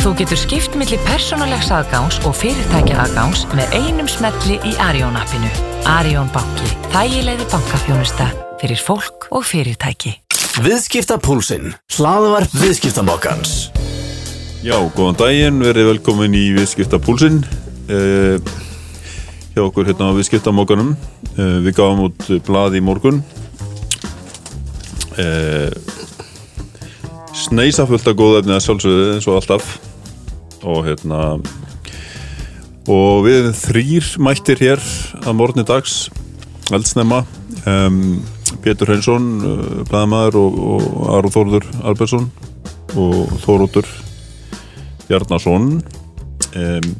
Þú getur skipt millir persónulegs aðgáns og fyrirtækja aðgáns með einum smelli í Arjón appinu. Arjón banki. Þægilegði bankafjónusta fyrir fólk og fyrirtæki. Viðskiptapúlsinn, hlaðvarp viðskiptamokkans. Já, góðan daginn, verið velkomin í Viðskiptapúlsinn uh, hjá okkur hérna á Viðskiptamokkanum uh, Við gáum út blað í morgun uh, Sneisafullt að góða efni að sjálfsögðu eins og alltaf og hérna og við þrýr mættir hér að morgunni dags eldsnemma. Um, Pétur Hreinsson, uh, blæðamaður og, Aron Þórður Albersson og Þóróttur Bjarnason. Um,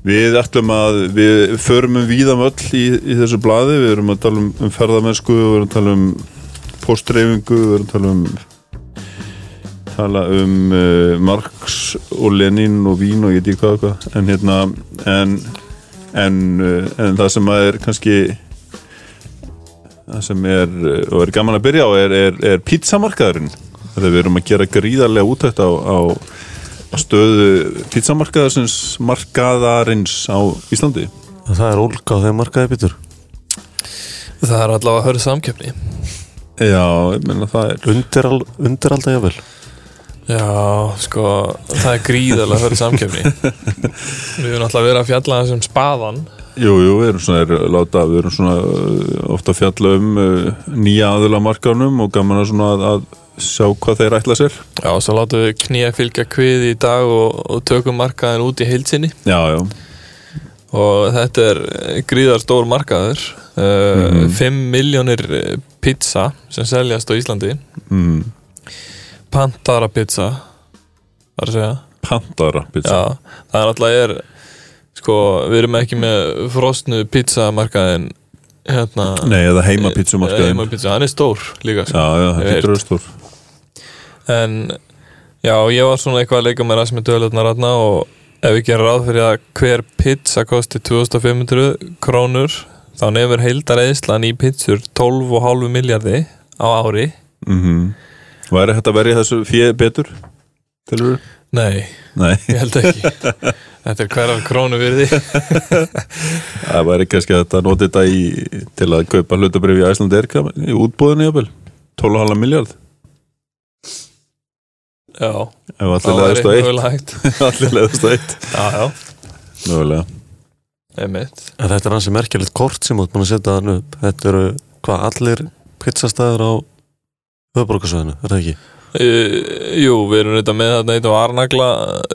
Við ætlum að við förum um víðam öll í, í þessu blaði, við erum að tala um, um ferðamennsku, við erum að tala um postdreyfingu, við erum að tala um tala um uh, Marx og Lenin og Vín og ég veit ekki hvað, hvað. En hérna en, en, uh, en það sem að er kannski það sem er og er gaman að byrja á er, er, er pizzamarkaðurinn. Þegar við erum að gera gríðarlega útækt á, á, á stöðu pizzamarkaðarins markaðarins á Íslandi. Það er ólka á þeim markaði bitur Það er allavega að höra samkeppni. Já, ég meina það er Undir, undir alltaf jável Já, sko, það er gríðarlega höra samkeppni. Við erum alltaf verið að fjalla þessum spaðan Jú, jú, við erum svona, er, láta, við erum svona uh, ofta að fjalla um uh, nýja aðila markanum og gaman að svona að, að sjá hvað þeir ætla sér. Já, svo látum við knýja fylgja kvið í dag og, og tökum markaðin út í heilsinni Já, já, og þetta er gríðar stór markaður. Uh, 5 miljónir pizza sem seljast á Íslandi. Mm, Pantara pizza. Það er að segja. Pantara pizza. Já, það er alltaf er sko, við erum ekki með frosnu pizzamarkaðin hérna. Nei, eða heima pizzumarkaðin heima pizza, hann er stór líka sko. Já, já, veit. að stór. En já, ég var svona eitthvað að leika með ræst með döðlutna ratna og ef við gerum ráð fyrir að hver pizza kosti 2500 krónur þá nefnir heildar eðslan í pizzur 12,5 miljardi á ári. Mm Væri hægt að verja þessu fjö betur? Tilur? nei, Nei, ég held ekki. Þetta er hverjar krónu virði. Það kannski hægt að nota þetta í, til að kaupa hlutabrif í Æslandi Erka í útbúðinu jafnvel. 12,5 miljard já, ef allir það leðast á væri eitt. mögulega hægt. Allir leðast á eitt. Já, já, En þetta er hansi merkilegt kort sem út búin að setja hann upp. Þetta eru hvað allir pizzastæður á höfuborgarsvæðinu, er það ekki? Uh, jú, við erum þetta með þarna eitt á Arnagla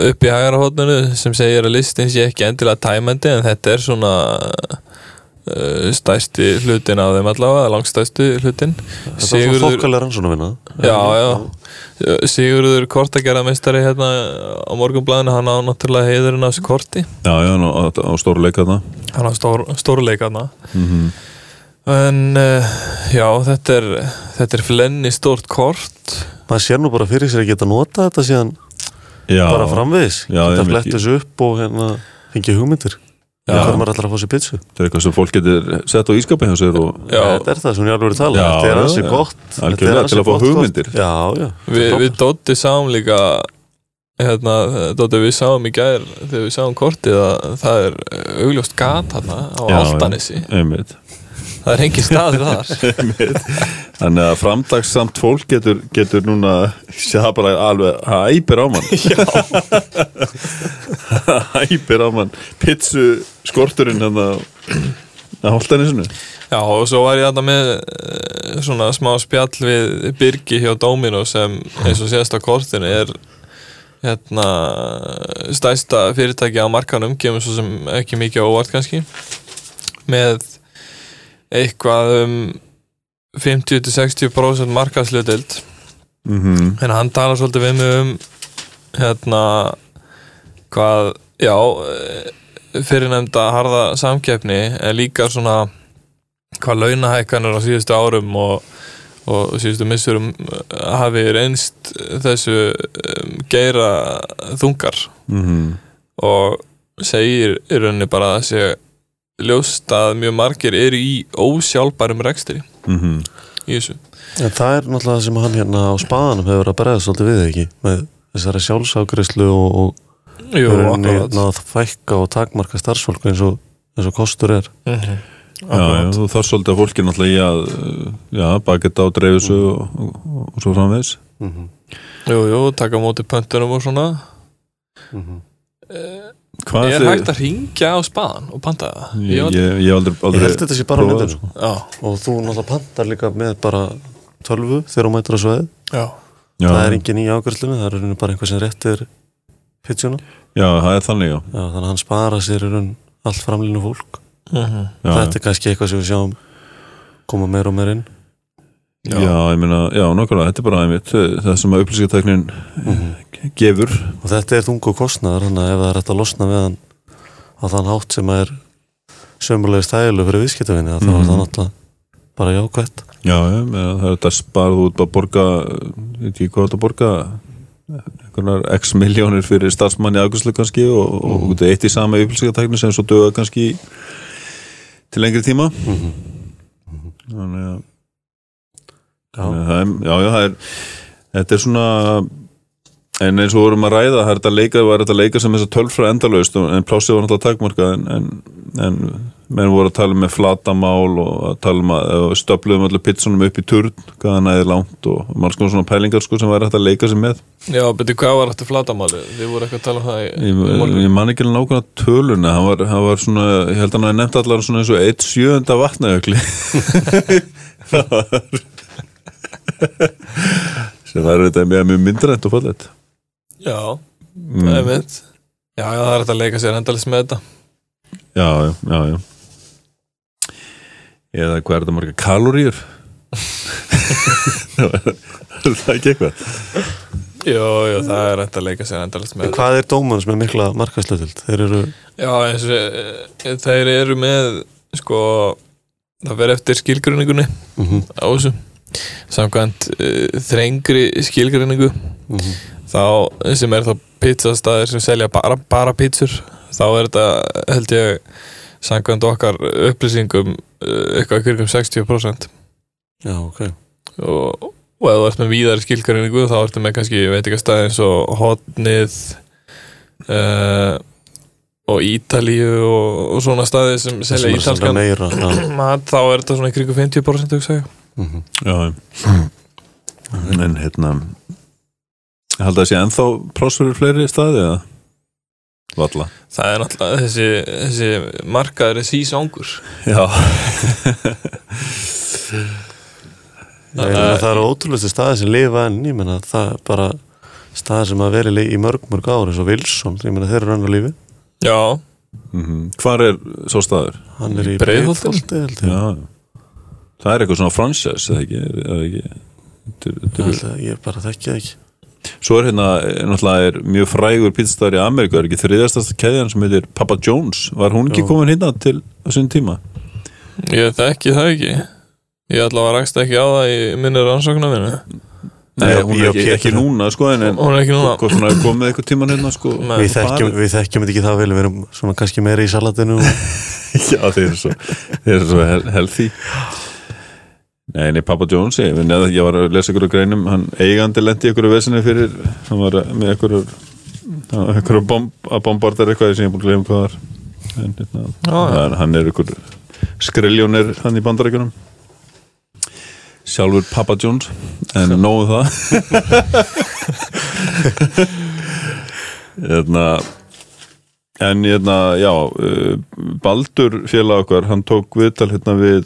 upp í hægra hótninu sem segir að listin sé ekki endilega tæmandi en þetta er svona uh, stærsti hlutin af þeim allavega, langstærsti hlutin Þetta er svona þokkalega rannsónavinna Já, já. Sigurður kortagerðarmeistari hérna á morgunblæðinu, hann á náttúrulega heiðurinn af þessu korti. Já, já, á, á stórleika þarna. Hann á stór, stórleikarna mm en uh, já, þetta er þetta er flenni stórt kort. Maður sér nú bara fyrir sér að geta nota þetta síðan Já, bara framvegis. Já, Geta einmitt. flett þessu upp og hérna fengið hugmyndir. Já. Hvað maður ætlar að fá sér pizzu. Þetta er eitthvað sem fólk getur sett á ískapi hjá sér og Þetta er það sem ég alveg verið að tala Já, Þetta er já. gott. Þetta er ansi til að fá gott hugmyndir. Já, já. Við, við Dótti sáum líka hérna, Dótti við sáum í gær þegar við sáum kortið að það er augljóst gat hérna á Já, Altanissi einmitt það er engin staður þar. Þannig að framdagssamt fólk getur, getur núna það bara alveg það æpir á mann. Það æpir á mann. Pizzu skorturinn hérna á holtanisinu Já, og svo var ég þarna með eh, svona smá spjall við Birgi hjá Dómino sem eins og sést á kortinu er hérna stæsta fyrirtæki á markanum kemur svo sem ekki mikið óvart kannski með eitthvað um 50-60% markaðslutild mm -hmm. en hann talar svolítið við mig um hérna hvað, já fyrirnefnda harða samkeppni en líka svona hvað launahækkanur á síðustu árum og, og síðustu missurum uh, hafi reynst þessu geira þungar. Mm og segir í rauninni bara að sé ljóst að mjög margir eru í ósjálfbærum rekstri -hmm. í þessu. En það er náttúrulega það sem hann hérna á spaðanum hefur verið að bregða svolítið við ekki? Með þessari sjálfságreislu og, og Jú, akkurat. náð fækka og takmarka starfsfólk eins og, eins og kostur er. Mhm. Já, já, þú þarf svolítið að fólki náttúrulega í að já, baketta og dreifisu og, og, og, og svo framvegis. Mm Jú, jú, taka á móti pöntunum og svona Hvað Er hægt að ringja á spaðan og panta það? Ég, Ég- ég, hef aldrei, Ég aldrei held þetta sé bara á það, sko. Já, og þú náttúrulega pantar líka með bara tölvu þegar þú mætur á sveið já. Já, það er engin í ákvæmstlunni, það er bara einhver sem réttir pitchuna, já, það er þannig, já, já, þannig að hann spara sér í raun allt framlínu fólk. Mhm. já, þetta er kannski eitthvað sem við sjáum koma meir og meir inn. Já, ég meina, já, nokkulega, þetta er bara einmitt eh, það sem að upplýsingatæknin gefur og þetta er þungu kostnaðar þannig að ef það er hægt að losna við hann á þann hátt sem er sömulegist hægileg fyrir viðskiptavinni þá er Mhm. það náttúrulega bara jákvætt Já, já, það er þetta sparð út að borga, ég veit ekki hvað þetta borga x miljónir fyrir starfsmanni afgjörslu kannski og, og Mhm. þetta er eitt í sama upplýsingatækni sem svo döga kannski til lengri tíma Mhm. þannig að já, Þannig að er, já, já, það er þetta er svona en eins og vorum að ræða, það er þetta leika var þetta leika sem þess að tölfra endalaust en plásið var náttúrulega takmarkað en, en, en menn voru að tala með flatamál og að tala um að stöfluðum allir pizzunum upp í turn hvað það næði langt og margs konar svona pælingar sko sem hægt að leika sig með Já, betur hvað var þetta flatamáli? Þið voru eitthvað að tala um það í, í ég, morgun. ég man ekki nákvæmlega töluna hann var, hann var svona, ég held að hann hafi nefnt allar svona eins og eitt sjöunda vatnajökli það var sem það er þetta mjög myndrænt og fallet Já, það er mitt. Já, já, það er þetta að leika sér endalist með þetta. Já, já, já, já. Eða hvað er þetta marga kaloríur? Er það ekki eitthvað? Jó, jó, það er þetta að leika sér endalist með en þetta. hvað er dómans með mikla markaðslötild þeir eru, Já, eins og þeir eru með sko, það verður eftir skilgrinningunni mm á þessu. Samkvæmt uh, þrengri skilgrinningu Mhm. Þá, sem er þá pizzastæðir sem selja bara, bara pizzur þá er þetta, held ég samkvæmt okkar upplýsingum uh, eitthvað kringum 60% já, ok. Og, og ef þú ert með víðari skilgrinningu þá ertu með kannski, ég veit ekki að staði eins og hotnið uh, og Ítalíu og, og svona staði sem selja sem ítalskan meira þá er þetta svona kringum 50% hugsa ég. mhm. já, en hérna held að það sé ennþá pláss fyrir fleiri staði eða? Valla. Það er náttúrulega þessi, þessi markaður er sísángur já, ég meina, það eru ótrúlega staði sem lifa enn. Ég meina það er bara staði sem að veri í mörg mörg ár eins og Wilson. Ég meina þeir eru enn á lífi. Já, mm hvar er svo staður? hann er í? Breiðholti, held ég. Já, það er eitthvað svona franchise eða ekki, eða ekki. Er- er- Held að ég bara þekki það ekki Svo er hérna, eh, náttúrulega er mjög frægur pizzastæður í Ameríku, er ekki þriðastasta keðjan sem heitir Papa John's, var hún ekki komin hérna til sinni tíma? ég þekki það ekki. Ég að rakst ekki á það í minni rannsóknar minni. Nei, Ég- hún er ekki, ekki núna, sko, en, hún er ekki núna. Hvað svona er komið eitthvað tíman hérna, sko. Nei. við þekkjum, við þekkjum þetta ekki það vel við erum svona kannski meira í salatinu. Og... Já, þeir eru svo, svo healthy Nei, nei, Papa John's ég, að ég var að lesa ykkur á greinum. Hann eigandi lendi ykkur á vesinni fyrir. Hann var með ykkur ykkur bomb, að bombardar eitthvað sem ég búin að glemja hvað var. En, hérna, Já, já. hann, er ykkur skriljónir hann í bandarækjunum sjálfur Papa John's en nógu það. Hérna en hérna, já uh, Baldur félag okkar hann tók viðtal hérna við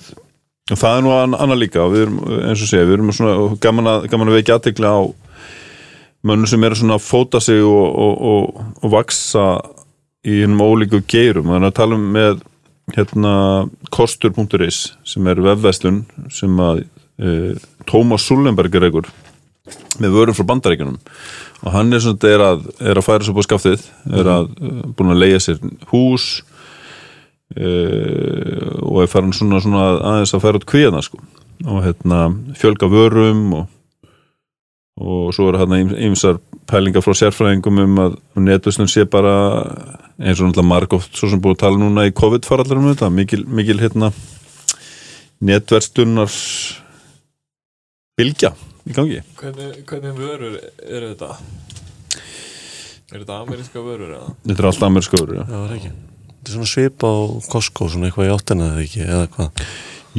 það er nú ann- annað líka við erum, eins og segja, við erum svona gaman að, gaman að vekja aðtekla á mönnum sem eru svona að fóta sig og, og, og, og vaksa í hennum ólíku geirum. Þannig að tala um með hérna kostur.is sem er vefverslun sem að e, Tómas Sullenberg er einhver með vörum frá bandaríkjunum. Og hann er svona er að, er að færa svo på skaftið er að uh, búin að leia sér hús uh, og er farin svona, svona aðeins að færa út kvíðana sko og hérna fjölga vörum og, og svo er hérna ýmsar pælingar frá sérfræðingum um að netuslun sé bara eins og náttúrulega margóft svo sem búið að tala núna í COVID farallar um þetta mikil, mikil hérna netverstunar bylgja í gangi hvernig, hvernig vörur eru þetta? Er þetta ameríska vörur eða? Þetta er allt amerískur, já Já, það er ekki svona svip á Costco, svona eitthvað í áttina eða ekki, eða hvað?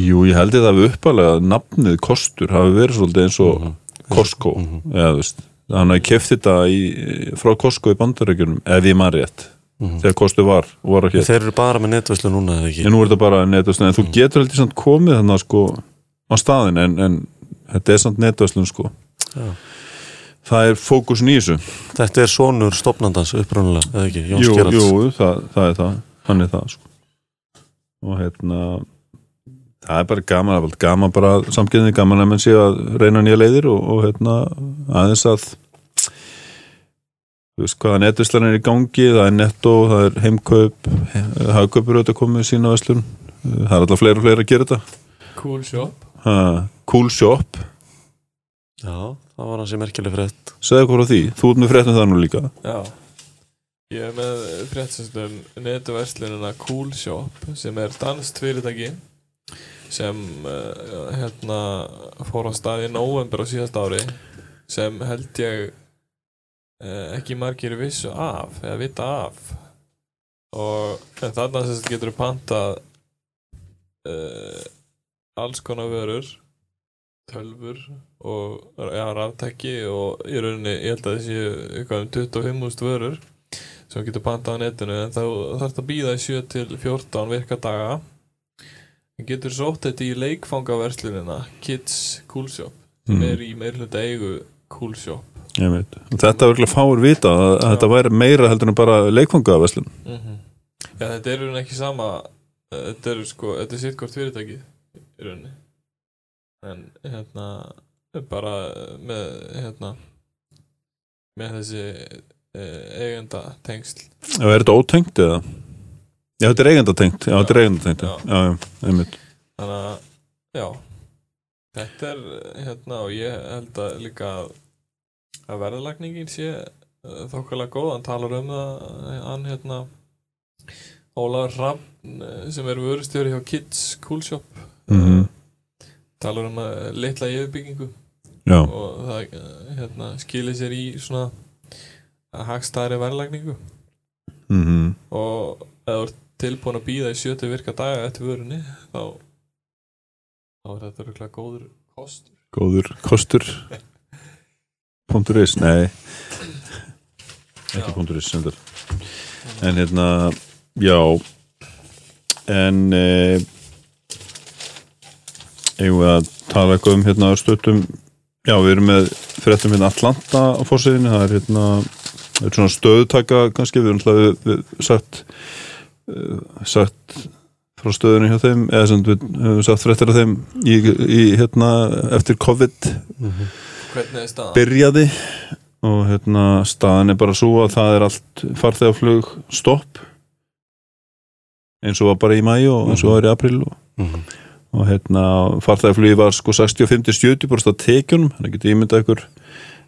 Jú, ég held ég það við uppalega að nafnið kostur hafi verið svolítið eins og Costco, eða þú veist Þannig að ég kefti þetta í, frá Costco í bandarækjunum, ef ég maður rétt þegar kostur var, var ekki Þeir eru bara með netvæslu núna eða ekki? En nú er þetta bara netvæslun, en þú getur heldur samt komið þannig sko á staðin en, en þetta er samt netvæslun sko. Já. Það er fókusin í þessu. Þetta er sonur stopnandans upprunalega, eða ekki, Jóns Jú, jú það, það er það, hann er það sko. og hérna það er bara gaman, það er bara gaman bara samkynni gaman að menn sé að reyna nýja leiðir og, og hérna aðeins að þú veist hvaða netvislan er í gangi það er netto, það er heimkaup hagkaupur auðvitað komið sína veslun það er alltaf fleira og fleira að gera þetta. Cool shop. Ha, cool shop. Já, það var hansi merkileg frétt. Segðu hvað frá því, þú ert með fréttum það nú líka. Já Ég er með fréttastum netuverslunina Cool Shop sem er danst fyrirtæki sem uh, hérna fór á stað í november á síðast ári sem held ég uh, ekki margir vissu af eða vita af. Og þarna sagt getur pantað uh, alls konar vörur tölfur og ja, ráftæki og í rauninni ég held að þessi eitthvað um 25.000 vörur sem getur pantað á netinu en þá þarf það að býða í 7 til 14 virka daga. En getur sótt þetta í leikfangaverslunina Kids Cool Shop sem Mm. er í meirhluta eigu Cool Shop. Ég veit. þetta er virkilega fáur vita að, að þetta væri meira heldur en bara leikfangaveslun mm Já, þetta er í rauninni ekki sama eh, þetta er sko, þetta er sitt hvort fyrirtæki í rauninni. En hérna bara með hérna með þessi eigenda tengsl Já, er þetta ótengt eða? Já, þetta er eigendatengt. Já, þetta er eigendatengt Já, Já. já, einmitt. Þannig að já. Þetta er hérna og ég held að líka að, verðlagningin sé uh, þokkalega góð, hann talar um það hann hérna Ólafur Hrafn uh, sem er vörustjóri hjá Kids Cool Shop. Mhm. talar um að litla yfirbyggingu. Já, og það hérna, skilir sér í svona hagstæri verðlagningu. Mhm. Og ef þú ert tilbúin að býða í sjötu virka daga eftir vörunni þá þá er þetta röglega góður kostur. Góður kostur. Is, nei. Ekki is sendar. En hérna Já. En e, Eigum við að tala eitthvað um hérna stöttum Já, við erum með fréttum hérna Atlanta á fórsæðinu það er hérna svona stöðutaka kannski, við erum alltaf sagt uh, sagt frá stöðunni hjá þeim eða sem við höfum sagt fréttir af þeim í, í hérna eftir COVID hvernig er staðan? byrjaði og hérna staðan er bara svo að það er allt farþegaflug stopp eins og var bara í mæju og eins og var í april og, Mhm. og hérna farþegaflugi var sko 65-70 bara á tekjunum, þannig getið ímyndað ykkur þetta er náttúrulega því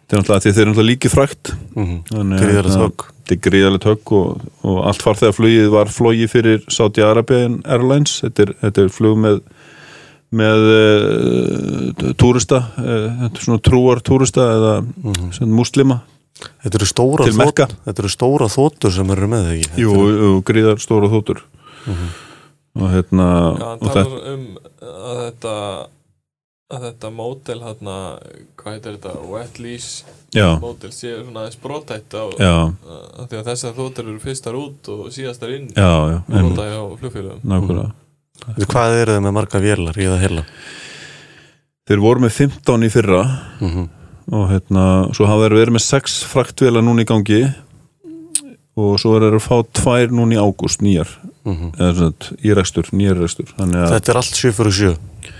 þeir eru náttúrulega líki frækt Mhm. Gríðarlegt hérna, högg. Þetta er gríðarlegt högg og, og allt farþegaflugið var flogi fyrir Saudi Arabian Airlines. Þetta er, þetta er flug með með uh, túrista uh, svona trúar túrista eða mm muslima Þetta eru stóra eru stóra þóttur sem eru með ekki? Jú, jú, gríðar stóra þóttur og hérna Já, hann og talar þetta, um að þetta að þetta mótel hérna, hvað heitir þetta, wet lease mótel sé svona aðeins brotætt á því að þessar þóttir eru fyrstar út og síðastar inn já, já einmitt, nota hjá flugfélögum. Nákvæmlega. Við Hvað eru þið með marga vélar í það heila? þeir voru með 15 í fyrra Mm og hérna, svo hafa þeir verið með 6 fraktvela núna í gangi og svo er þeir að fá tvær núna í ágúst nýjar, eða svona í rekstur, nýjar rekstur, þannig að Þetta er allt 7 fyrir 7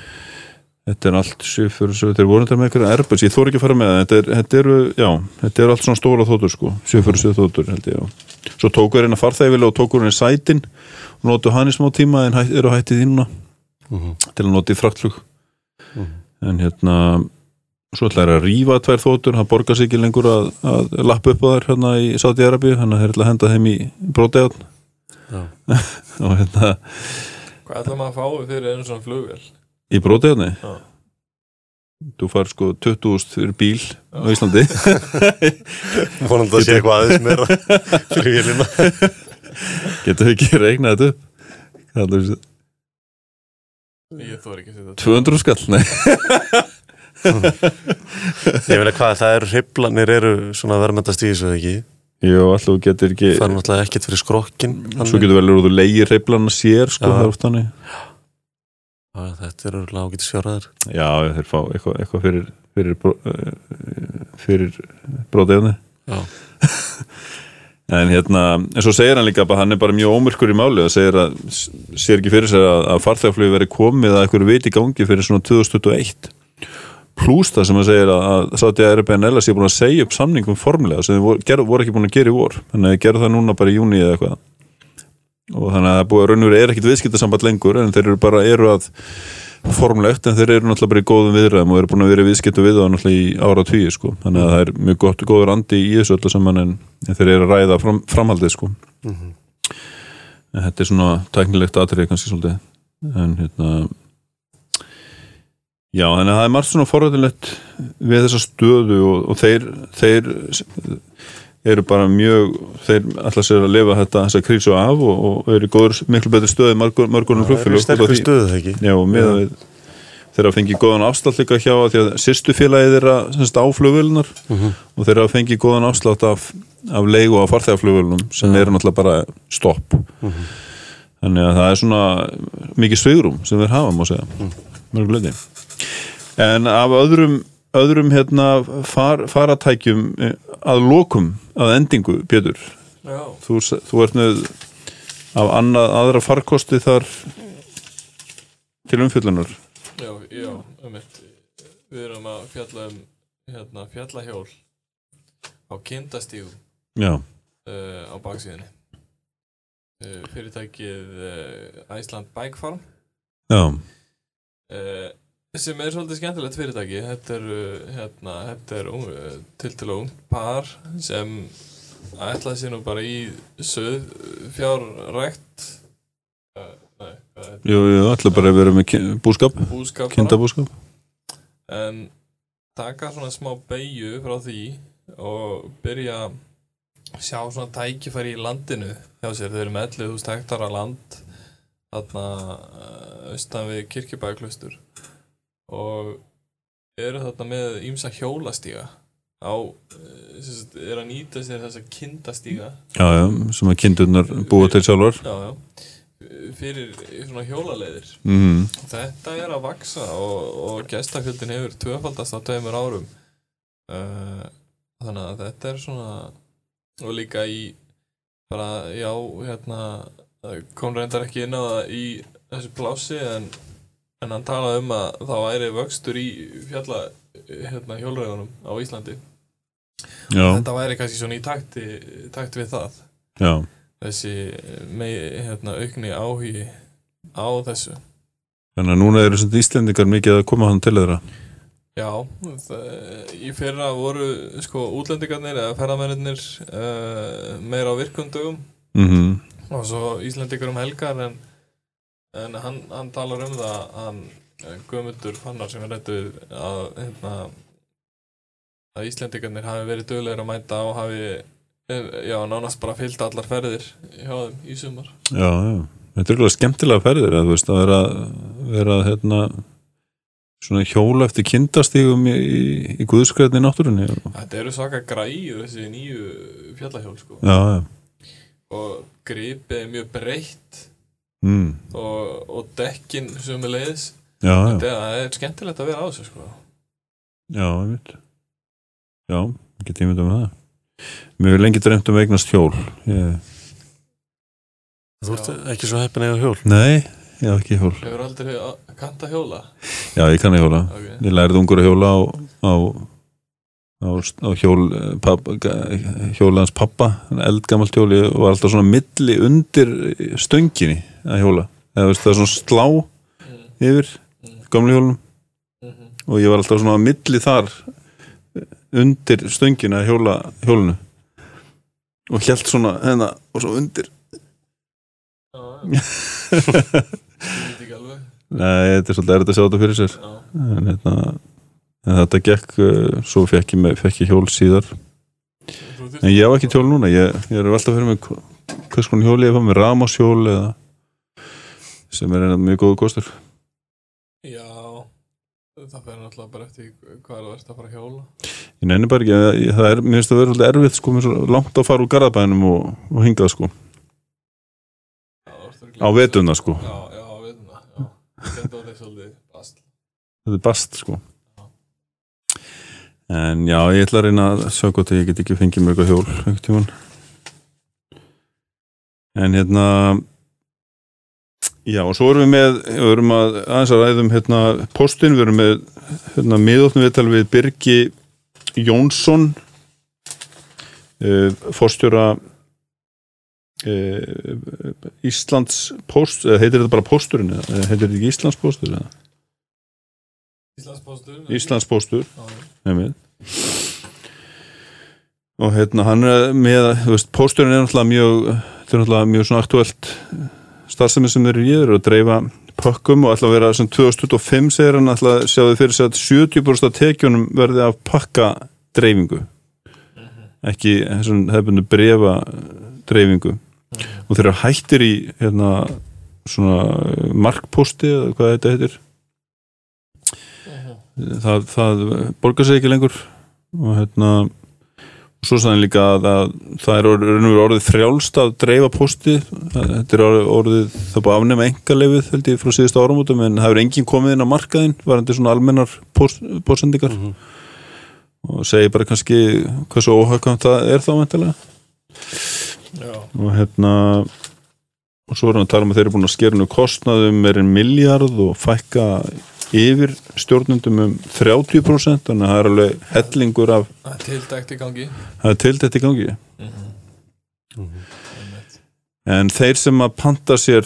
Þetta er allt sjöfur, þeir voru þetta með einhverja Airbus, ég þór ekki að fara með það, þetta, er, þetta eru, já, þetta eru allt svona stóra þóttur sko, sjöfur, sjöfur þóttur held ég, já. Svo tóku þeir hérna farþægilega og tóku hérna sætin og notu hann í smá tíma en hæ, eru hættið þínuna til að nota í fraktflug. En hérna, svo ætla þeir að rífa tvær þóttur, það borgar sig ekki lengur að, að lappa upp á þær hérna í Saudi Arabíu, þannig að þeir ætla að henda þeim í Já. og hérna, Hvað ætla maður að fá fyrir einu svona flugvél? Í bróteðanni. Já. þú far sko 20.000 fyrir bíl á Íslandi. Vonandi að sé eitthvað aðeins meira fyrir vélina. Getur við ekki reiknað þetta upp? Hvað heldur þú? Ég þóri ekki að setja 200 skall, nei. Ég meina hvað, það eru hriflanir eru svona verðmyndast í þessu eða ekki? Jú, alltaf getur ekki það er náttúrulega ekkert fyrir skrokkin Svo getur vel úr þú leigir reyflana sér sko, Já. það er oft þannig þetta eru lágið sjóraðir Já, þeir fá eitthvað, eitthvað fyrir fyrir, bró, eh, fyrir bróðefni Já. En hérna, en svo segir hann líka að hann er bara mjög ómyrkur í máli og segir að sér ekki fyrir sér að, að farþegaflug veri komið að eitthvað veit í gangi fyrir svona 2021 pluss það sem hann segir að, að Sátti að RBNL sé búin að segja upp samningum formulega sem þeir voru, voru ekki búin að gera í vor. Að þeir gerðu það núna bara í júni eða eitthvað og þannig að búið að raunveru er ekkit viðskiptasamband lengur en þeir eru bara eru að formlegt en þeir eru náttúrulega bara í góðum viðræðum og eru búin að vera viðskiptu við það náttúrulega í ára tvíu sko. þannig að það er mjög gott, góður andi í þessu öllu saman en, þeir eru að ræða fram, framhaldið sko. en þetta er svona tæknilegt atrið kannski svolítið en hérna já, þannig að það er margt svona forræðilegt við þessa stöðu og, og þeir, þeir eru bara mjög þeir ætla sér að lifa þetta þessa krísu af og, og eru góður miklu betur margur, margurinn það eru sterkri stöðu það ekki? Já, og með að við þeir hafa fengið góðan afslátt líka hjá því að sýstu félagið þeirra semst á flugvölunar og þeir hafa fengið góðan afslátt af, af leigu á farþegaflugvölunum sem eru náttúrulega bara stopp. Þannig að það er svona mikið svigrum sem þeir hafa má segja. Mörg hluti en af öðrum öðrum hérna far, faratækjum eh, að lokum að endingu Já, þú, þú ert með af annað, aðra farkosti þar til umfyllunar já, já, um Við erum að fjalla um hérna, fjallahjól á kindastígum Já, uh, á baksíðinni uh, Fyrirtækið uh, Iceland Bike Farm. Já, sem er svolítið skemmtilegt fyrirtæki. Þetta er, uh, hérna, þetta er ung, uh, tiltölu ung par sem ætlaði sér nú bara í söð fjárrækt uh, nei, hvað er jú, jú, ætla bara að vera með búskap, búskap kindabúskap. En taka svona smá beigju frá því og byrja að sjá svona tækifæri í landinu hjá sér, þau eru með 11.000 hektara land þarna uh, austan við kirkjubæklustur og eru þarna með ímsa hjólastíga. Á, sem sagt, er að nýta sér þessa kindastíga. Já, já, sem að kindurnar búa til sjálfar. Já, já, fyrir svona hjólaleiðir. Mm. Þetta er að vaksa og, og gestafjöldin hefur tvöfaldast á tveimur árum. Uh, þannig að þetta er svona og líka í bara, já, hérna það kom reyndar ekki inn á það í þessu plási en, en hann talaði um að það væri vöxtur í fjalla hérna hjólreiðunum á Íslandi. Já, þetta væri kannski svona í takti, takti við það. Já, þessi mei, hérna, aukni áhugi á þessu. Þannig að núna eru svona Íslendingar mikið að koma hann til þeirra. Já, það, í fyrra voru sko útlendingarnir eða ferðamennir uh, meira á virkundögum mm og svo Íslendingar um helgar en, en hann, hann talar um það hann eh, Guðmundur Fannar sem er rættu að, hérna, að Íslendingarnir hafi verið duglegir að mæta og hafi eh, já, nánast bara fyllt allar ferðir hjá þeim í sumar. Já, já, þetta er alveg skemmtilega ferðir að veist að vera, vera hérna svona hjóla eftir kindastígum í, í, í guðskræðni í náttúrunni Já, Þetta eru svaka græður þessi nýju fjallahjól sko. Já, og gripið er mjög breytt mm, og, og dekkin sem er leiðis já, já, það er skemmtilegt að vera á þessu sko. já, ég veit Já, ekki tímið um það. Mér hefur lengi dreymt um eignast hjól. Ég, Þú ert ekki svo heppin eða hjól? Nei, ég hef ekki hjól. Hefur aldrei að kanta hjóla? Já, ég kann að hjóla. Okay. Ég lærið ungur að hjóla á, á, á, hjól pappa, hjólans pappa. Eldgamalt hjóli og var alltaf svona milli undir stönginni að hjóla. Eða veist það er svona slá yfir gamli hjólunum. Mhm. og ég var alltaf svona á milli þar undir stöngina að hjóla hjólunu og hjælt svona hérna og svo undir. Nei, þetta er svolítið erfitt að sjá þetta fyrir sér. En hérna en þetta gekk uh, svo fekk ég, fekk ég hjól síðar. En ég á ekki hjól núna. Ég, ég er alltaf fyrir mig hvers konar hjóli ég fá með ramashjól eða sem er einnig mjög góðu kostur. Já, það fyrir náttúrulega bara eftir hvað er það verðst að fara að hjóla. Ég nenni bara ekki, ég, það er, mér finnst það verið svolítið erfitt sko, mér er svo langt að fara úr garðabænum og, og hingað sko, Já, á vetuna sko. Já, já, á vetuna já. Þetta þess svolítið bast þetta er bast sko. En já, ég ætla að reyna að sjá að ég get ekki fengið mér eitthvað hjól einhvern en hérna já, og svo erum við með við erum að aðeins að ræðum hérna postin, við erum með hérna miðóttnum viðtal við Birgi Jónsson uh, forstjóra uh, Íslands post, eða heitir þetta bara posturinn eða heitir þetta ekki Íslands postur eða? Íslands postur Já, Nefnir. og hérna hann er með, þú veist, pósturinn er náttúrulega mjög, þetta er náttúrulega mjög svona aktuelt starfsemi sem eru í eru að dreifa pökkum og ætla að vera sem 2025 segir hann ætla að sjá þið fyrir sig að 70% af tekjunum verði af pakka dreifingu ekki þessum hefðbundu brefa dreifingu og þeir eru hættir í hérna svona markposti eða hvað þetta heitir. Það, það borgar sig ekki lengur og hérna og svo hann líka að, að það er orðið, orðið, frjálst að dreifa posti þetta er orðið, orðið það er búið afnema engalefið held ég frá síðustu áramótum en það hefur enginn komið inn á markaðinn varandi svona almennar post, postsendingar og segi bara kannski hversu óhagkvæmt það er þá mentilega og hérna og svo er hann að tala um að þeir eru búin að skera nú kostnaðum meir en miljard og fækka yfir stjórnundum um 30% þannig að það er alveg hellingur af það er tildækt í gangi. Það er til þetta í gangi. Einmitt. en þeir sem að panta sér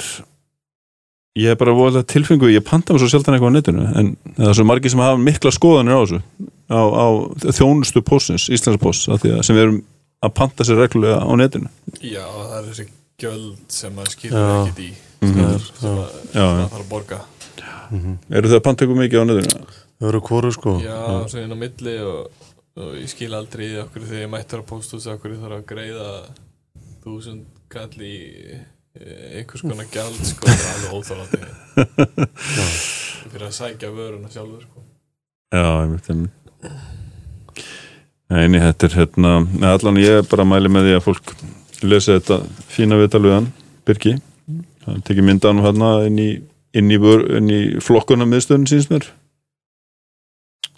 ég er bara volið tilfengu ég panta mér svo sjaldan eitthvað á netinu en það er svo margir sem hafa mikla skoðanir á þessu á, á þjónustu postins, Íslands post af því að sem við erum að panta sér reglulega á netinu. Já, það er þessi gjöld sem maður skilur ekkit í Mhm. sem maður þarf að borga eru þau að panta eitthvað mikið á netinu? Þau eru hvoru sko. Já, svo inn á milli og, og ég skil aldrei í því okkur þegar ég mættur að pósthúsi okkur ég þarf að greiða þúsund kall í eh, einhvers konar gjald sko, það er alveg óþálandi fyrir að sækja vöruna sjálfur sko. Já, ég veit það Neini, þetta er hérna Nei, allan ég er bara að mæli með því að fólk lesi þetta fína viðtal við hann Birki, hann tekið myndan hérna inn í, inn í, í flokkuna miðstöðun síns mér.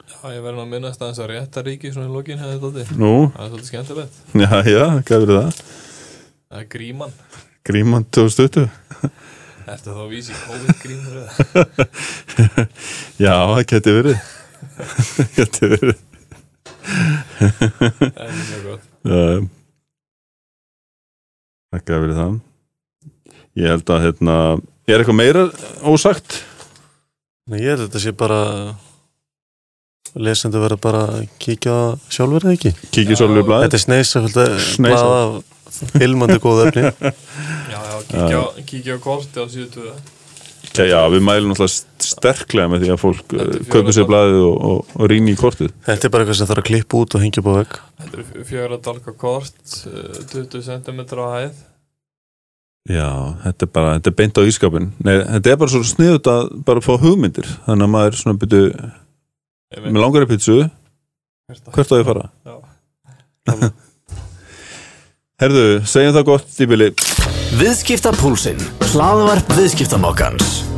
Já, ég verður að aðeins að rétta ríki svona í lokin hefði þetta Nú, það er svolítið skemmtilegt. Já, já, hvað verður það? það er gríman. Gríman 2020 Ertu þá að vísi COVID-grímur? Já, það geti verið. Geti verið. Það er mjög gott. Uh, Það geti verið það. Ég held að hérna Er eitthvað meira ósagt? Nei, ég að þetta sé bara lesendur verða bara kíkja sjálfur eða ekki? Já, svolítið blæð Þetta er sneisa blað af ilmandi góð efni. Já, já, kíkja, á, kíkja korti á síðu Já, já, við mælum náttúrulega sterklega með því að fólk er uh, kaupa sér blaðið og, og, og rýni í kortið. Þetta er bara eitthvað sem þarf að klippa út og hengja upp á vegg. Þetta er fjögur að dalka kort eh, 20 cm á hæð Já, þetta er bara, þetta er beint á ískapin. Nei, þetta er bara svo sniðut að bara fá hugmyndir. Þannig að maður svona byrju, Ég með langar í pítsu, hvert á ég að fara? Já. Herðu, segjum það gott í bili. Viðskipta púlsinn, hlaðvarp viðskiptamokkans.